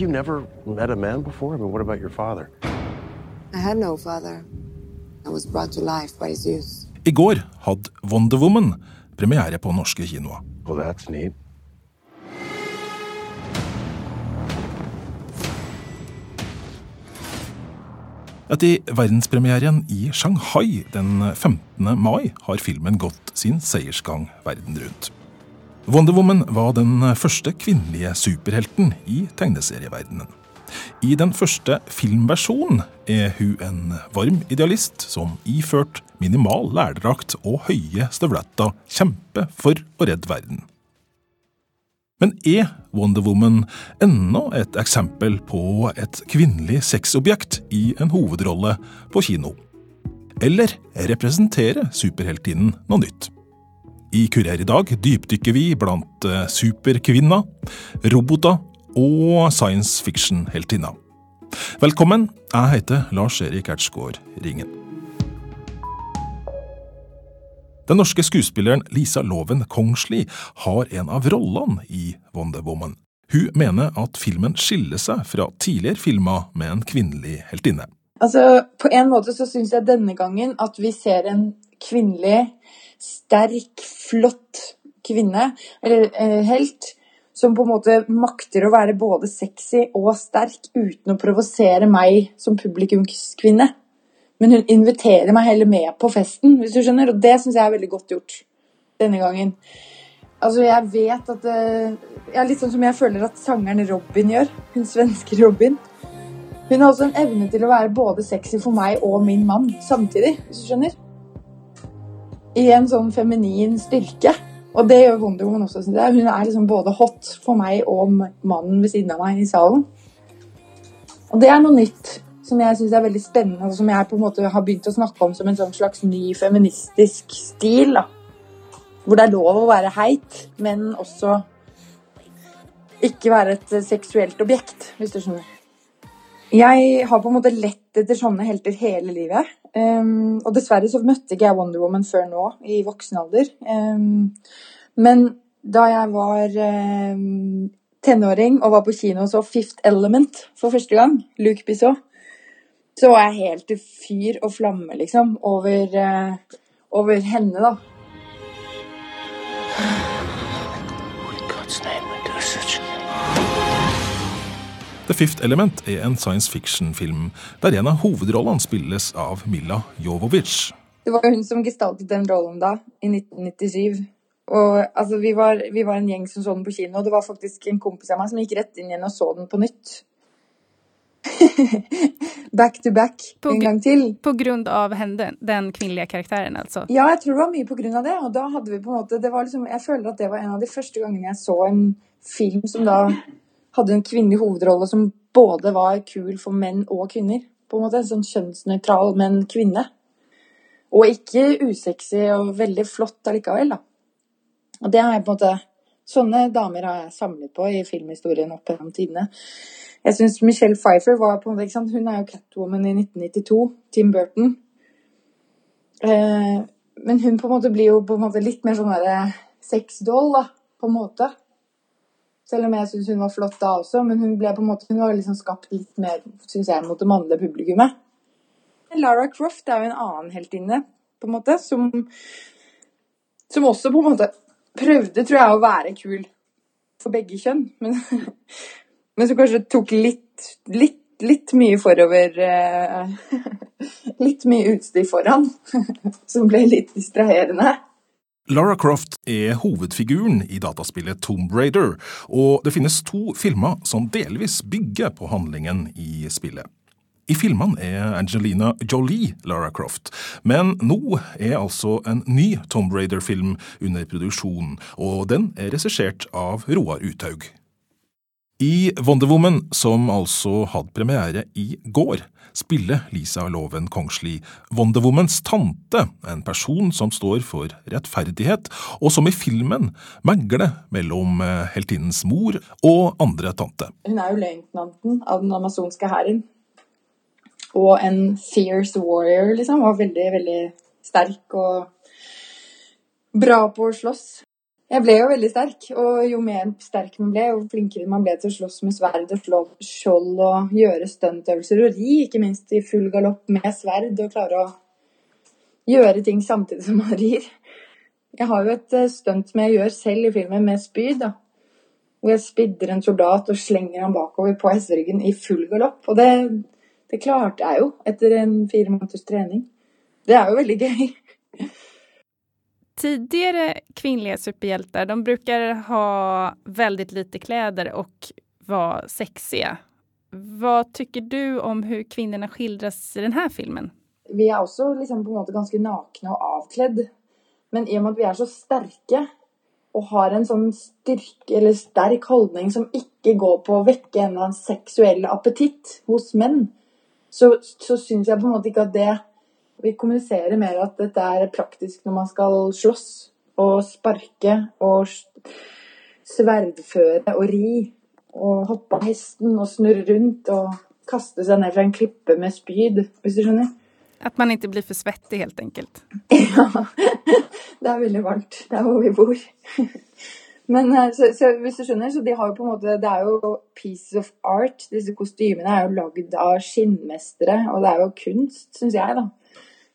you never met a man before? I mean, what about your father? I had no father. I was brought to life by Zeus. I går hadde Wonder Woman premiere på norske kinoer. Well, that's neat. Etter verdenspremieren i Shanghai den 15. mai har filmen gått sin seiersgang verden rundt. Wonder Woman var den første kvinnelige superhelten i tegneserieverdenen. I den første filmversjonen er hun en varm idealist som iført minimal lærdrakt og høye støvletter kjemper for å redde verden. Men er Wonder Woman ennå et eksempel på et kvinnelig sexobjekt i en hovedrolle på kino? Eller representerer superheltinnen noe nytt? I Kurer i dag dypdykker vi blant superkvinna, superkvinner, roboter og science fiction-heltinner. Velkommen, jeg heter Lars-Erik Ertsgaard Ringen. Den norske skuespilleren Lisa Loven Kongsli har en av rollene i Wonder Woman. Hun mener at filmen skiller seg fra tidligere filmer med en kvinnelig heltinne. Altså, På en måte så syns jeg denne gangen at vi ser en kvinnelig, sterk, flott kvinne, eller eh, helt, som på en måte makter å være både sexy og sterk uten å provosere meg som publikumskvinne. Men hun inviterer meg heller med på festen, hvis du skjønner. Og det syns jeg er veldig godt gjort denne gangen. Altså, jeg vet at det, ja, Litt sånn som jeg føler at sangeren Robin gjør. Hun svenske Robin. Hun har også en evne til å være både sexy for meg og min mann samtidig, hvis du skjønner. I en sånn feminin styrke. Og det gjør Wonder Woman også, synes jeg. Hun er liksom både hot for meg og mannen ved siden av meg i salen. Og det er noe nytt som jeg syns er veldig spennende, og som jeg på en måte har begynt å snakke om som en sånn slags ny feministisk stil. da. Hvor det er lov å være heit, men også ikke være et seksuelt objekt, hvis du skjønner. Jeg har på en måte lett etter sånne helter hele livet. Um, og dessverre så møtte ikke jeg Wonder Woman før nå, i voksen alder. Um, men da jeg var um, tenåring og var på kino og så Fifth Element for første gang, Luke Bissot, så var jeg helt i fyr og flamme, liksom, over, uh, over henne, da. The Fifth Element er en science fiction-film der en av hovedrollene spilles av Mila Jovovic. Det var hun som gestaltet den rollen da, i 1997. Og altså, vi var, vi var en gjeng som så den på kino, og det var faktisk en kompis av meg som gikk rett inn igjen og så den på nytt. back to back på, en gang til. På grunn av henne, den kvinnelige karakteren, altså? Ja, jeg tror det var mye på grunn av det. Og da hadde vi på en måte det var liksom, Jeg føler at det var en av de første gangene jeg så en film som da hadde en kvinnelig hovedrolle som både var kul for menn og kvinner. På en måte En sånn kjønnsnøytral, men kvinne. Og ikke usexy og veldig flott allikevel, da. Og det har jeg på en måte Sånne damer har jeg samlet på i filmhistorien opp gjennom tidene. Jeg syns Michelle Pfeiffer var på en måte, ikke sant? Hun er jo Catwoman i 1992. Tim Burton. Eh, men hun på en måte blir jo på en måte litt mer sånn derre sexdoll, da. På en måte. Selv om jeg syns hun var flott da også, men hun ble på en måte, hun var liksom skapt litt mer synes jeg, mot det mannlige publikummet. Lara Croft er jo en annen heltinne, på en måte, som, som også på en måte prøvde, tror jeg, å være kul for begge kjønn. Men, men som kanskje tok litt, litt, litt mye forover eh, Litt mye utstyr foran, som ble litt distraherende. Lara Croft er hovedfiguren i dataspillet Tomb Raider, og det finnes to filmer som delvis bygger på handlingen i spillet. I filmene er Angelina Jolie Lara Croft, men nå er altså en ny Tomb Raider-film under produksjon, og den er regissert av Roar Uthaug. I Wonder Woman, som altså hadde premiere i går, spiller Lisa Loven Kongsli Wonder Womans tante, en person som står for rettferdighet, og som i filmen megler mellom eh, heltinnens mor og andre tante. Hun er jo løytnanten av den amazonske hæren og en fierce warrior, liksom. og veldig, veldig sterk og bra på å slåss. Jeg ble jo veldig sterk, og jo mer sterk man ble, jo flinkere man ble til å slåss med sverd og slå skjold og gjøre stuntøvelser og ri, ikke minst i full galopp med sverd, og klare å gjøre ting samtidig som man rir. Jeg har jo et eh, stunt som jeg gjør selv i filmen med spyd, da. Hvor jeg spidder en soldat og slenger han bakover på hesteryggen i full galopp. Og det, det klarte jeg jo etter en fire måneders trening. Det er jo veldig gøy. Tidigare kvinnliga superhjältar de brukar ha väldigt lite kläder och vara sexiga. Vad tycker du om hur kvinnorna skildras i den här filmen? Vi er også liksom på en måte ganske nakne og avkledd. Men i og med at vi er så sterke og har en sån styrke eller sterk holdning som ikke går på å vekke en eller annen sexuell appetitt hos menn, så, så syns jeg på en måte ikke at det Vi kommuniserer mer at dette er praktisk når man skal slåss og sparke og sverdføre og ri og hoppe av hesten og snurre rundt og kaste seg ned fra en klippe med spyd, hvis du skjønner. At man ikke blir for svettig helt enkelt. Ja, det er veldig varmt der hvor vi bor. Men eh, så, så, hvis du skjønner, så de har jo på en måte Det er jo pieces of art. Disse kostymene er jo lagd av skinnmestere, og det er jo kunst, syns jeg, da.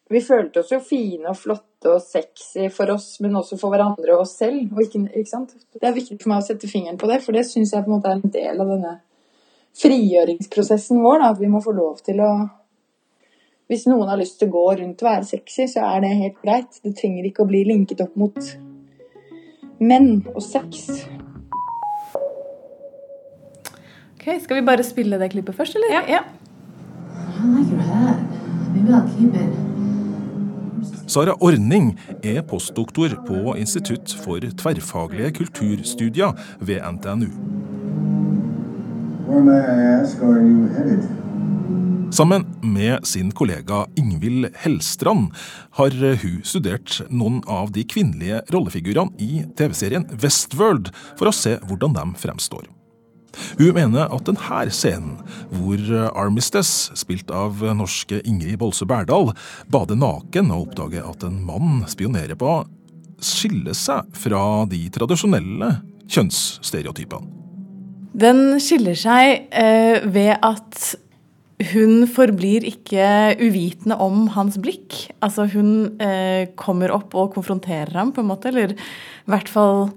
Vi følte oss jo fine og flotte og sexy for oss, men også for hverandre og oss selv. Og ikke, ikke sant? Det er viktig for meg å sette fingeren på det, for det syns jeg på en måte er en del av denne frigjøringsprosessen vår. Da, at vi må få lov til å Hvis noen har lyst til å gå rundt og være sexy, så er det helt greit. Det trenger ikke å bli linket opp mot menn og sex. Ok, Skal vi bare spille det klippet først, eller? Ja. I like your hat. Maybe I'll keep it. Sara Orning er postdoktor på Institutt for tverrfaglige kulturstudier ved NTNU. Sammen med sin kollega Ingvild Hellstrand har hun studert noen av de kvinnelige rollefigurene i TV-serien Westworld for å se hvordan de fremstår. Hun mener at denne scenen, hvor Armistice, spilt av norske Ingrid Bolse Berdal, bader naken og oppdager at en mann spionerer på skiller seg fra de tradisjonelle kjønnsstereotypene. Den skiller seg eh, ved at hun forblir ikke uvitende om hans blikk. Altså hun eh, kommer opp og konfronterer ham, på en måte, eller i hvert fall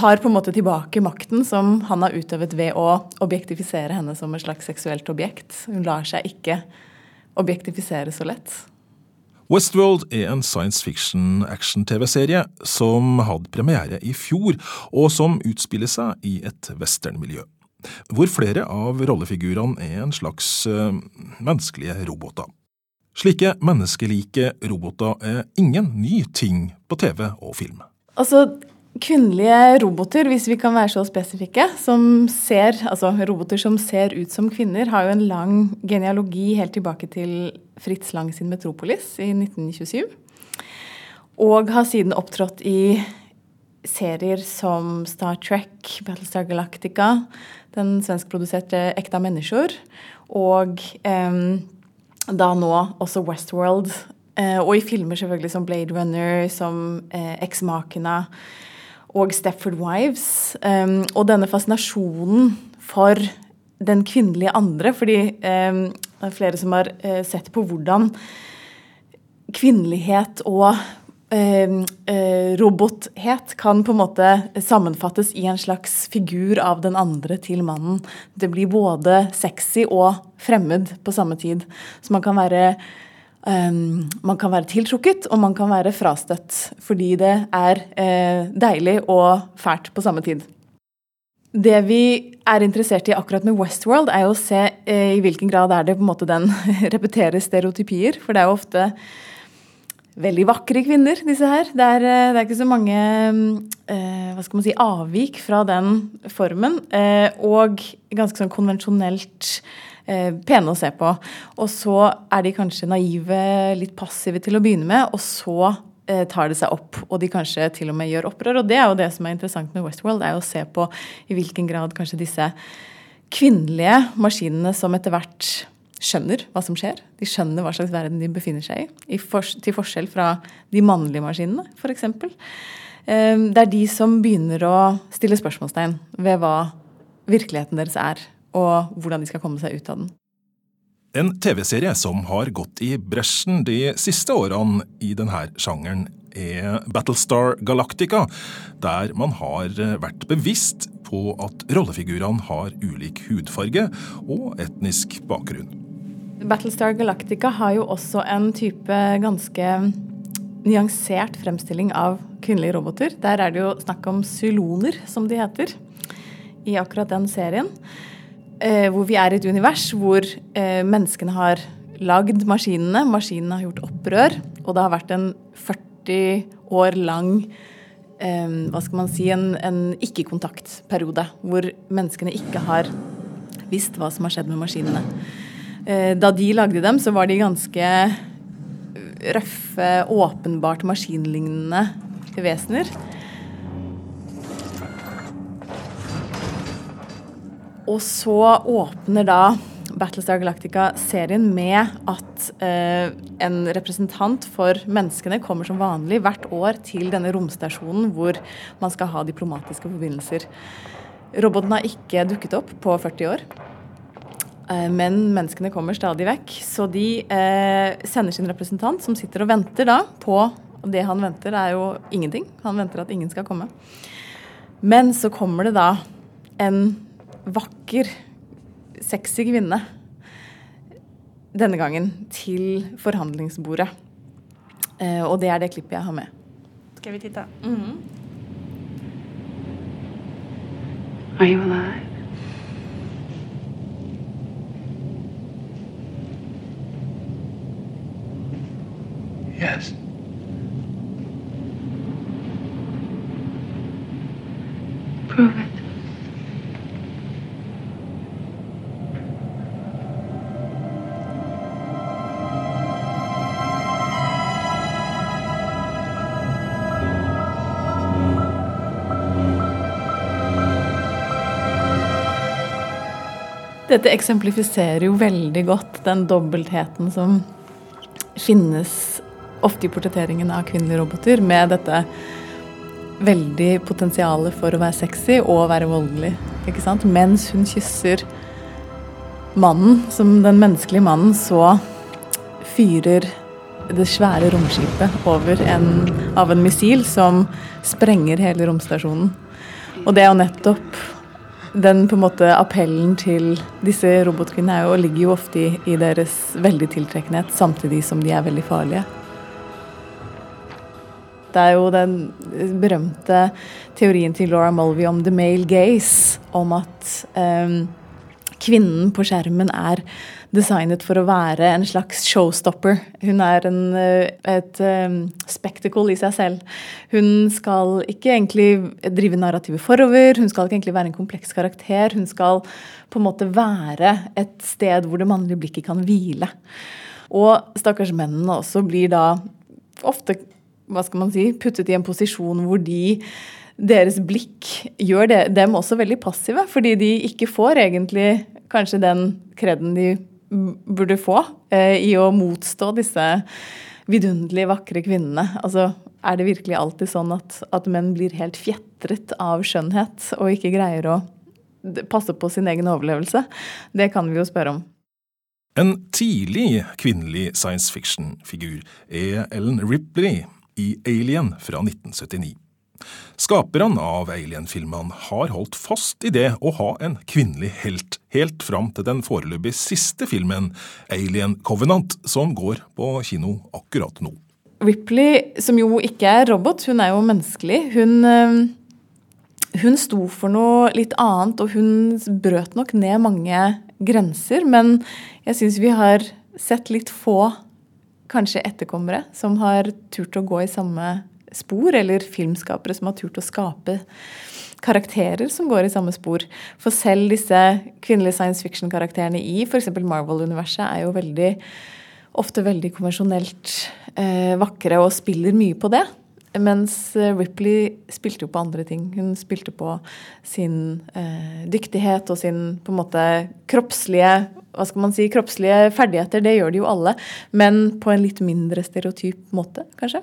tar på en måte tilbake makten som han har utøvet ved å objektifisere henne som et slags seksuelt objekt. Hun lar seg ikke objektifisere så lett. Westworld er en science fiction action-TV-serie som hadde premiere i fjor, og som utspiller seg i et westernmiljø. Hvor flere av rollefigurene er en slags øh, menneskelige roboter. Slike menneskelike roboter er ingen ny ting på TV og film. Altså, Kvinnelige roboter, hvis vi kan være så spesifikke, som ser, altså roboter som ser ut som kvinner, har jo en lang genealogi helt tilbake til Fritz Lang sin Metropolis i 1927. Og har siden opptrådt i serier som Star Trek, Battlestar Galactica, den svenskproduserte Ekta mennesker, og eh, da nå også Westworld. Eh, og i filmer selvfølgelig som Blade Runner, som eh, Eksmakene og Stepford Wives. Um, og denne fascinasjonen for den kvinnelige andre, fordi um, det er flere som har uh, sett på hvordan kvinnelighet og uh, robothet kan på en måte sammenfattes i en slags figur av den andre til mannen. Det blir både sexy og fremmed på samme tid. Så man kan være Um, man kan være tiltrukket, og man kan være frastøtt. Fordi det er uh, deilig og fælt på samme tid. Det vi er interessert i akkurat med Westworld, er å se uh, i hvilken grad er det på en måte den repeterer stereotypier. For det er jo ofte veldig vakre kvinner, disse her. Det er, uh, det er ikke så mange hva skal man si, avvik fra den formen. og ganske sånn konvensjonelt Eh, pene å se på. Og så er de kanskje naive, litt passive til å begynne med, og så eh, tar det seg opp, og de kanskje til og med gjør opprør. Og det er jo det som er interessant med Westworld, er å se på i hvilken grad kanskje disse kvinnelige maskinene som etter hvert skjønner hva som skjer. De skjønner hva slags verden de befinner seg i, til forskjell fra de mannlige maskinene, f.eks. Eh, det er de som begynner å stille spørsmålstegn ved hva virkeligheten deres er, og hvordan de skal komme seg ut av den. En TV-serie som har gått i bresjen de siste årene i denne sjangeren, er Battlestar Galactica, der man har vært bevisst på at rollefigurene har ulik hudfarge og etnisk bakgrunn. Battlestar Galactica har jo også en type ganske nyansert fremstilling av kvinnelige roboter. Der er det jo snakk om syloner, som de heter, i akkurat den serien. Eh, hvor vi er i et univers hvor eh, menneskene har lagd maskinene, maskinene har gjort opprør, og det har vært en 40 år lang eh, hva skal man si, en, en ikke-kontaktperiode. Hvor menneskene ikke har visst hva som har skjedd med maskinene. Eh, da de lagde dem, så var de ganske røffe, åpenbart maskinlignende vesener. Og så åpner da Battlestar Galactica-serien med at eh, en representant for menneskene kommer som vanlig hvert år til denne romstasjonen hvor man skal ha diplomatiske forbindelser. Roboten har ikke dukket opp på 40 år. Eh, men menneskene kommer stadig vekk, så de eh, sender sin representant, som sitter og venter da på Og det han venter, er jo ingenting. Han venter at ingen skal komme. Men så kommer det da en vakker, sexy kvinne denne gangen til forhandlingsbordet. Eh, og det er det klippet jeg har med. Skal vi titte? Are you alive? Dette eksemplifiserer jo veldig godt den dobbeltheten som finnes ofte i portretteringen av kvinnelige roboter, med dette veldig potensialet for å være sexy og være voldelig. Ikke sant? Mens hun kysser mannen, som den menneskelige mannen, så fyrer det svære romskipet over en, av en missil som sprenger hele romstasjonen. Og det er jo nettopp den på en måte appellen til disse robotkvinnene er ligger jo ofte i, i deres veldig tiltrekkenhet, samtidig som de er veldig farlige. Det er jo den berømte teorien til Laura Mulvey om the male gaze, om at eh, kvinnen på skjermen er designet for å være en slags showstopper. Hun er en, eh, et um, spectacle i seg selv. Hun skal ikke egentlig drive narrativet forover, hun skal ikke egentlig være en kompleks karakter. Hun skal på en måte være et sted hvor det mannlige blikket kan hvile. Og stakkars mennene også blir da ofte hva skal man si, puttet i en posisjon hvor de deres blikk gjør det, dem også veldig passive, fordi de ikke får egentlig kanskje den kreden de burde få eh, i å motstå disse vidunderlig vakre kvinnene. Altså, er det virkelig alltid sånn at, at menn blir helt fjetret av skjønnhet og ikke greier å passe på sin egen overlevelse? Det kan vi jo spørre om. En tidlig kvinnelig science fiction-figur er Ellen Ripley i Alien fra 1979. Skaperne av Alien-filmene har holdt fast i det å ha en kvinnelig helt, helt fram til den foreløpig siste filmen, Alien Covenant, som går på kino akkurat nå. Ripley, som jo ikke er robot, hun er jo menneskelig. Hun, øh, hun sto for noe litt annet, og hun brøt nok ned mange grenser. Men jeg syns vi har sett litt få kanskje etterkommere som har turt å gå i samme spor, eller filmskapere som har turt å skape karakterer som går i samme spor. For selv disse kvinnelige science fiction-karakterene i f.eks. Marvel-universet er jo veldig ofte veldig konvensjonelt eh, vakre og spiller mye på det. Mens eh, Ripley spilte jo på andre ting. Hun spilte på sin eh, dyktighet og sin på en måte kroppslige hva skal man si, kroppslige ferdigheter. Det gjør de jo alle, men på en litt mindre stereotyp måte, kanskje.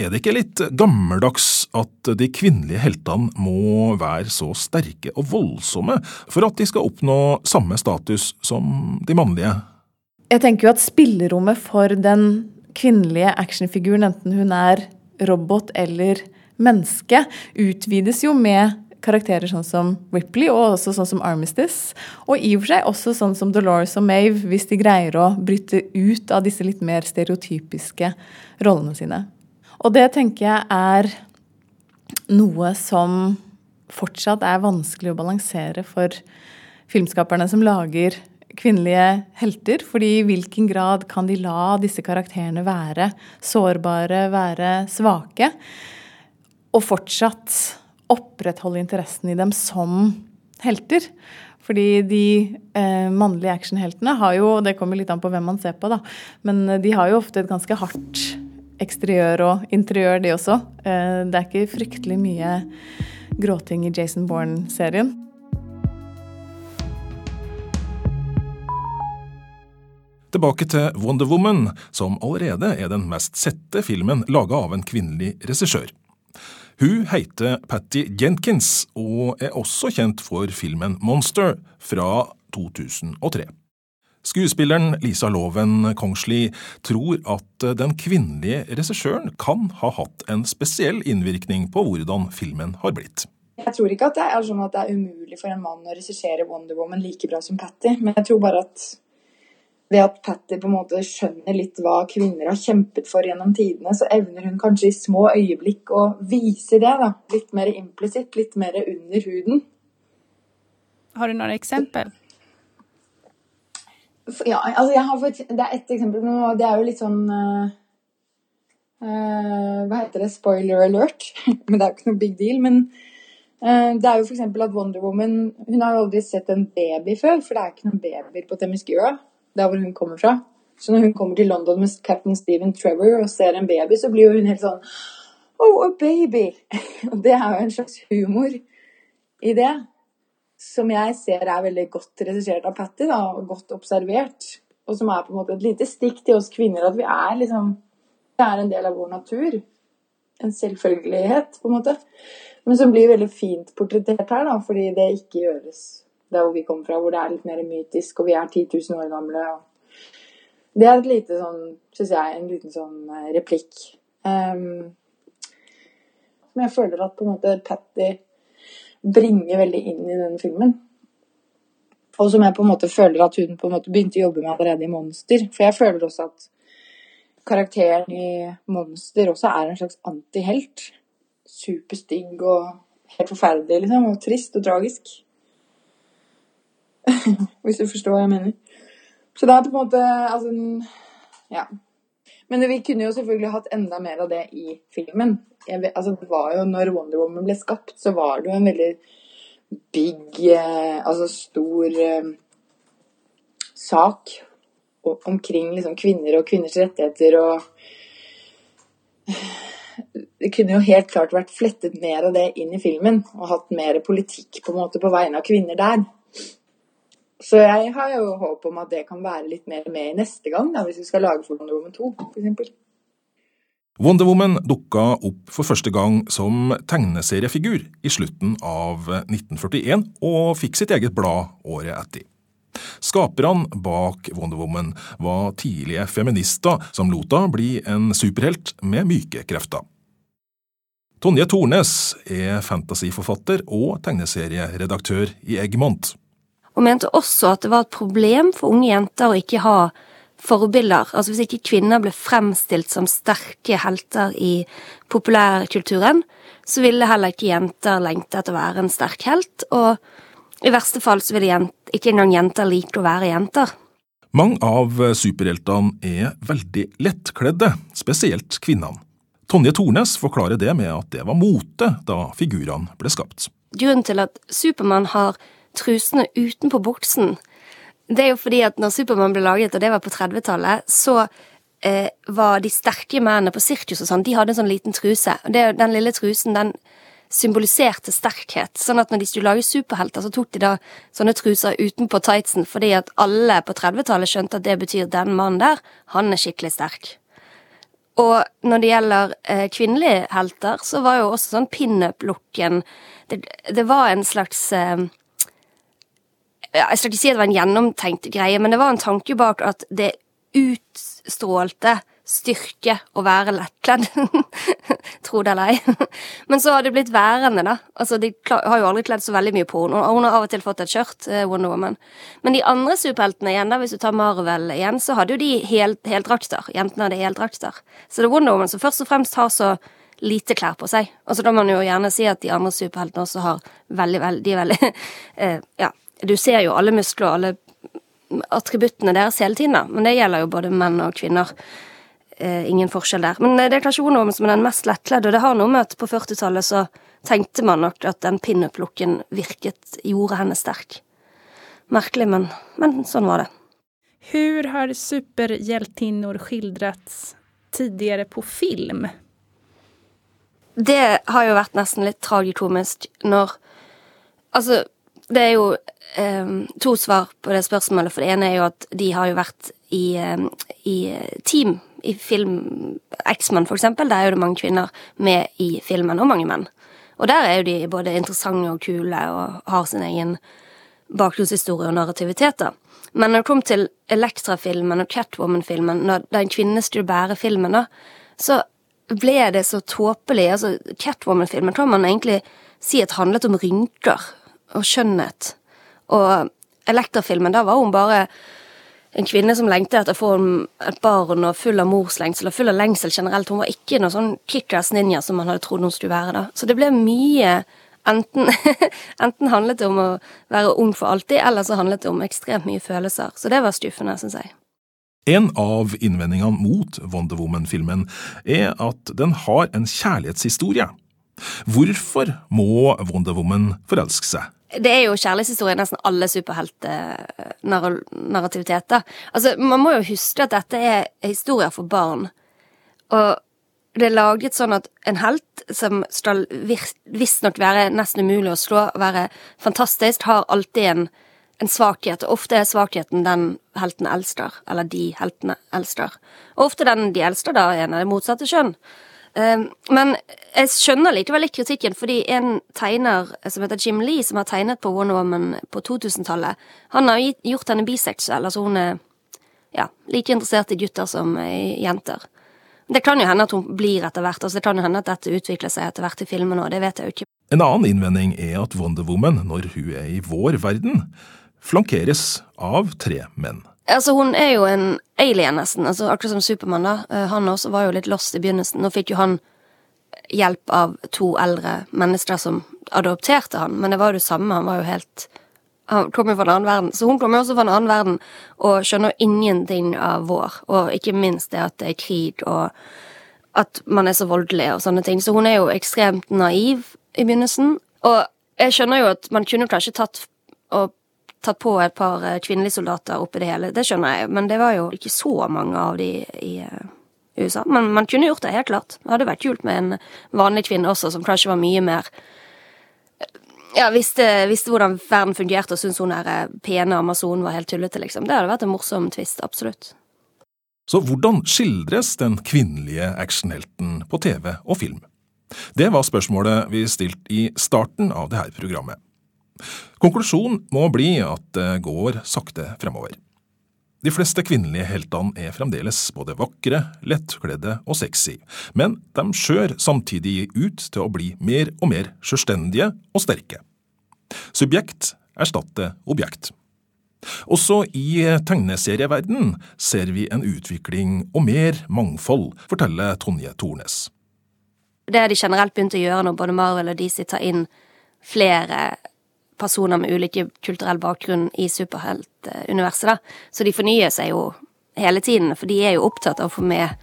Er det ikke litt gammeldags at de kvinnelige heltene må være så sterke og voldsomme for at de skal oppnå samme status som de mannlige? Jeg tenker jo at spillerommet for den kvinnelige actionfiguren, enten hun er robot eller menneske, utvides jo med karakterer sånn som Ripley og også sånn som Armistice. Og i og for seg også sånn som Dolores og Mave, hvis de greier å bryte ut av disse litt mer stereotypiske rollene sine. Og det tenker jeg er noe som fortsatt er vanskelig å balansere for filmskaperne som lager kvinnelige helter. fordi i hvilken grad kan de la disse karakterene være sårbare, være svake? Og fortsatt opprettholde interessen i dem som helter. Fordi de eh, mannlige actionheltene har jo Det kommer litt an på hvem man ser på, da. Men de har jo ofte et ganske hardt eksteriør og interiør, de også. Eh, det er ikke fryktelig mye gråting i Jason Bourne-serien. Tilbake til Wonder Woman, som allerede er den mest sette filmen laga av en kvinnelig regissør. Hun heter Patty Jenkins, og er også kjent for filmen Monster fra 2003. Skuespilleren Lisa Loven Kongsli tror at den kvinnelige regissøren kan ha hatt en spesiell innvirkning på hvordan filmen har blitt. Jeg tror ikke at det er sånn at det er umulig for en mann å regissere Wonder Woman like bra som Patty, men jeg tror bare at ved at Patty på en måte skjønner litt hva kvinner har kjempet for gjennom tidene, så evner hun kanskje i små øyeblikk å vise det. da, Litt mer implisitt, litt mer under huden. Har du noen eksempel? Ja, altså jeg har fått, Det er ett eksempel, men det er jo litt sånn uh, Hva heter det? Spoiler alert. men det er jo ikke noe big deal. Men uh, det er jo f.eks. at Wonder Woman Hun har jo aldri sett en baby før, for det er ikke noen babyer på Themyscira der hvor hun kommer fra. Så når hun kommer til London med captain Stephen Trevor og ser en baby, så blir hun helt sånn Oh, a baby! Og det er jo en slags humor i det. Som jeg ser er veldig godt regissert av Patty, da, og godt observert. Og som er på en måte et lite stikk til oss kvinner at vi er liksom Det er en del av vår natur. En selvfølgelighet, på en måte. Men som blir veldig fint portrettert her, da, fordi det ikke gjøres der hvor vi kommer fra, hvor det er litt mer mytisk, og vi er 10 000 år gamle. det er et lite sånn, syns jeg, en liten sånn eh, replikk. Um, som jeg føler at på en måte Patty bringer veldig inn i denne filmen. Og som jeg på en måte føler at hun på en måte begynte å jobbe med allerede i Monster. For jeg føler også at karakteren i Monster også er en slags antihelt. Superstygg og helt forferdelig, liksom. Og trist og tragisk. Hvis du forstår hva jeg mener. Så det er på en måte Altså, ja. Men vi kunne jo selvfølgelig hatt enda mer av det i filmen. Vet, altså, det var jo, når Wonder Woman ble skapt, så var det jo en veldig big eh, Altså stor eh, sak omkring liksom, kvinner og kvinners rettigheter og Det kunne jo helt klart vært flettet mer av det inn i filmen, og hatt mer politikk på en måte på vegne av kvinner der. Så jeg har jo håp om at det kan være litt mer med neste gang, da, hvis vi skal lage for Wonder Woman 2, f.eks. Wonder Woman dukka opp for første gang som tegneseriefigur i slutten av 1941, og fikk sitt eget blad året etter. Skaperne bak Wonder Woman var tidlige feminister som lot henne bli en superhelt med myke krefter. Tonje Tornes er fantasyforfatter og tegneserieredaktør i Eggmont og mente også at det var et problem for unge jenter å ikke ha forbilder. Altså hvis ikke kvinner ble fremstilt som sterke helter i populærkulturen, så ville heller ikke jenter lengte etter å være en sterk helt, og i verste fall så ville ikke engang jenter like å være jenter. Mange av superheltene er veldig lettkledde, spesielt kvinnene. Tonje Tornes forklarer det med at det var mote da figurene ble skapt. Grunnen til at Supermann har trusene utenpå buksen, det er jo fordi at når Supermann ble laget, og det var på 30-tallet, så eh, var de sterke mennene på sirkus og sånn, de hadde en sånn liten truse. Og det, den lille trusen, den symboliserte sterkhet. Sånn at når de skulle lage superhelter, så tok de da sånne truser utenpå tightsen, fordi at alle på 30-tallet skjønte at det betyr den mannen der, han er skikkelig sterk. Og når det gjelder eh, kvinnelige helter, så var jo også sånn pinup-looken det, det, var en slags eh, Jeg skal ikke si at det var en gjennomtenkt greie, men det var en tanke bak at det utstrålte styrke å være lettkledd. Tro det eller ei. Men så har det blitt værende, da. Altså, De har jo aldri kledd så veldig mye på henne. Hun har av og til fått et skjørt, eh, Wonder Woman. Men de andre superheltene igjen, da, hvis du tar Marvel igjen, så hadde jo de heldrakter. Hel Jentene hadde heldrakter. Så det er Wonder Woman som først og fremst har så lite klær på seg. Og så da må man jo gjerne si at de andre superheltene også har veldig, veldig, veldig eh, Ja, du ser jo alle muskler og alle attributtene deres hele tiden, da. Men det gjelder jo både menn og kvinner eh, ingen forskjell der. Men eh, det er kanskje Wonder som er den mest lettkledde, og det har noe med at på 40-tallet så tenkte man nok at den pinup-looken virket, gjorde henne sterk. Merkelig, men, men sånn var det. Hvordan har superheltinner skildrats tidligere på film? Det har jo vært nesten litt tragikomisk når Altså, det er jo eh, to svar på det spørsmålet, for det ene er jo at de har jo vært i, eh, i team i film X-Men, for eksempel, der er jo det mange kvinner med i filmen, og mange menn. Og der er jo de både interessante og kule og har sin egen bakgrunnshistorie og narrativiteter. Men når det kom til Elektra-filmen og Catwoman-filmen, når en kvinne skulle bære filmen, da, så ble det så tåpelig. Altså, Catwoman-filmen kan man egentlig si at handlet om rynker og skjønnhet. Og Elektra-filmen, da var hun bare en kvinne som lengtet etter å få et barn og full av morslengsel og full av lengsel generelt. Hun var ikke noen sånn kickass ninja som man hadde trodd hun skulle være. da. Så det ble mye Enten, enten handlet det om å være ung for alltid, eller så handlet det om ekstremt mye følelser. Så det var skuffende, syns jeg. En av innvendingene mot Wonder Woman-filmen er at den har en kjærlighetshistorie. Hvorfor må Wonder Woman forelske seg? Det er jo kjærlighetshistorie i nesten alle superheltnarrativiteter. Altså, man må jo huske at dette er historier for barn. Og det er laget sånn at en helt som skal visstnok være nesten umulig å slå, være fantastisk, har alltid en, en svakhet. Og ofte er svakheten den helten elsker, eller de heltene elsker. Og ofte den de elsker, da, er en av det motsatte kjønn. Ehm, men jeg skjønner likevel litt kritikken, fordi en tegner som heter Jim Lee, som har tegnet på Wonder Woman på 2000-tallet, han har gjort henne biseksuell. Altså hun er ja, like interessert i gutter som i jenter. Det kan jo hende at hun blir etter hvert. altså Det kan jo hende at dette utvikler seg etter hvert i filmen òg, det vet jeg jo ikke. En annen innvending er at Wonder Woman, når hun er i vår verden, flankeres av tre menn. Altså, hun er jo en alien, nesten. Altså, akkurat som Supermann, da. Eh, han også var jo litt lost i begynnelsen. Nå fikk jo han hjelp av to eldre mennesker som adopterte han, men det var jo det samme. Han var jo helt Han kom jo fra en annen verden. Så hun kommer jo også fra en annen verden og skjønner ingenting av vår. Og ikke minst det at det er krig, og at man er så voldelig og sånne ting. Så hun er jo ekstremt naiv i begynnelsen. Og jeg skjønner jo at man kunne kanskje tatt og tatt på et par eh, kvinnelige soldater oppi det hele. Det skjønner jeg, men det var jo ikke så mange av de i uh, USA. Men man kunne gjort det, helt klart. Det hadde vært kult med en vanlig kvinne også, som kanskje var mye mer eh, ja, visste, visste hvordan verden fungerte og syntes hun der pene Amazonen var helt tullete, liksom. Det hadde vært en morsom twist, absolutt. Så hvordan skildres den kvinnelige actionhelten på TV og film? Det var spørsmålet vi stilte i starten av dette programmet. Konklusjonen må bli at det går sakte fremover. De fleste kvinnelige heltene er fremdeles både vakre, lettkledde og sexy, men de skjør samtidig ut til å bli mer og mer selvstendige og sterke. Subjekt erstatter objekt. Også i tegneserieverden ser vi en utvikling og mer mangfold, forteller Tonje Tornes. Det har de generelt begynt å gjøre når både Marvel og DC tar inn flere personer med ulike kulturell bakgrunn i superheltuniverset, da. Så de fornyer seg jo hele tiden, for de er jo opptatt av å få med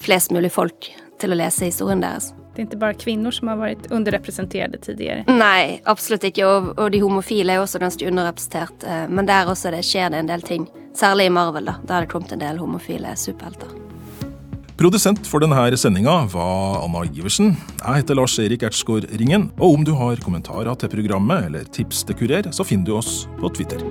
flest mulig folk til å lese historien deres. Det er ikke bare kvinner som har vært underrepresenterte tidligere? Nei, absolutt ikke. Og, og, de homofile er også ganske underrepresentert. Eh, men der også det skjer det en del ting. Særlig i Marvel, da. Der har det kommet en del homofile superhelter. Produsent for denne sendinga var Anna Iversen. Jeg heter Lars Erik Ertsgaard Ringen. Og om du har kommentarer til programmet eller tips til Kurer, så finner du oss på Twitter.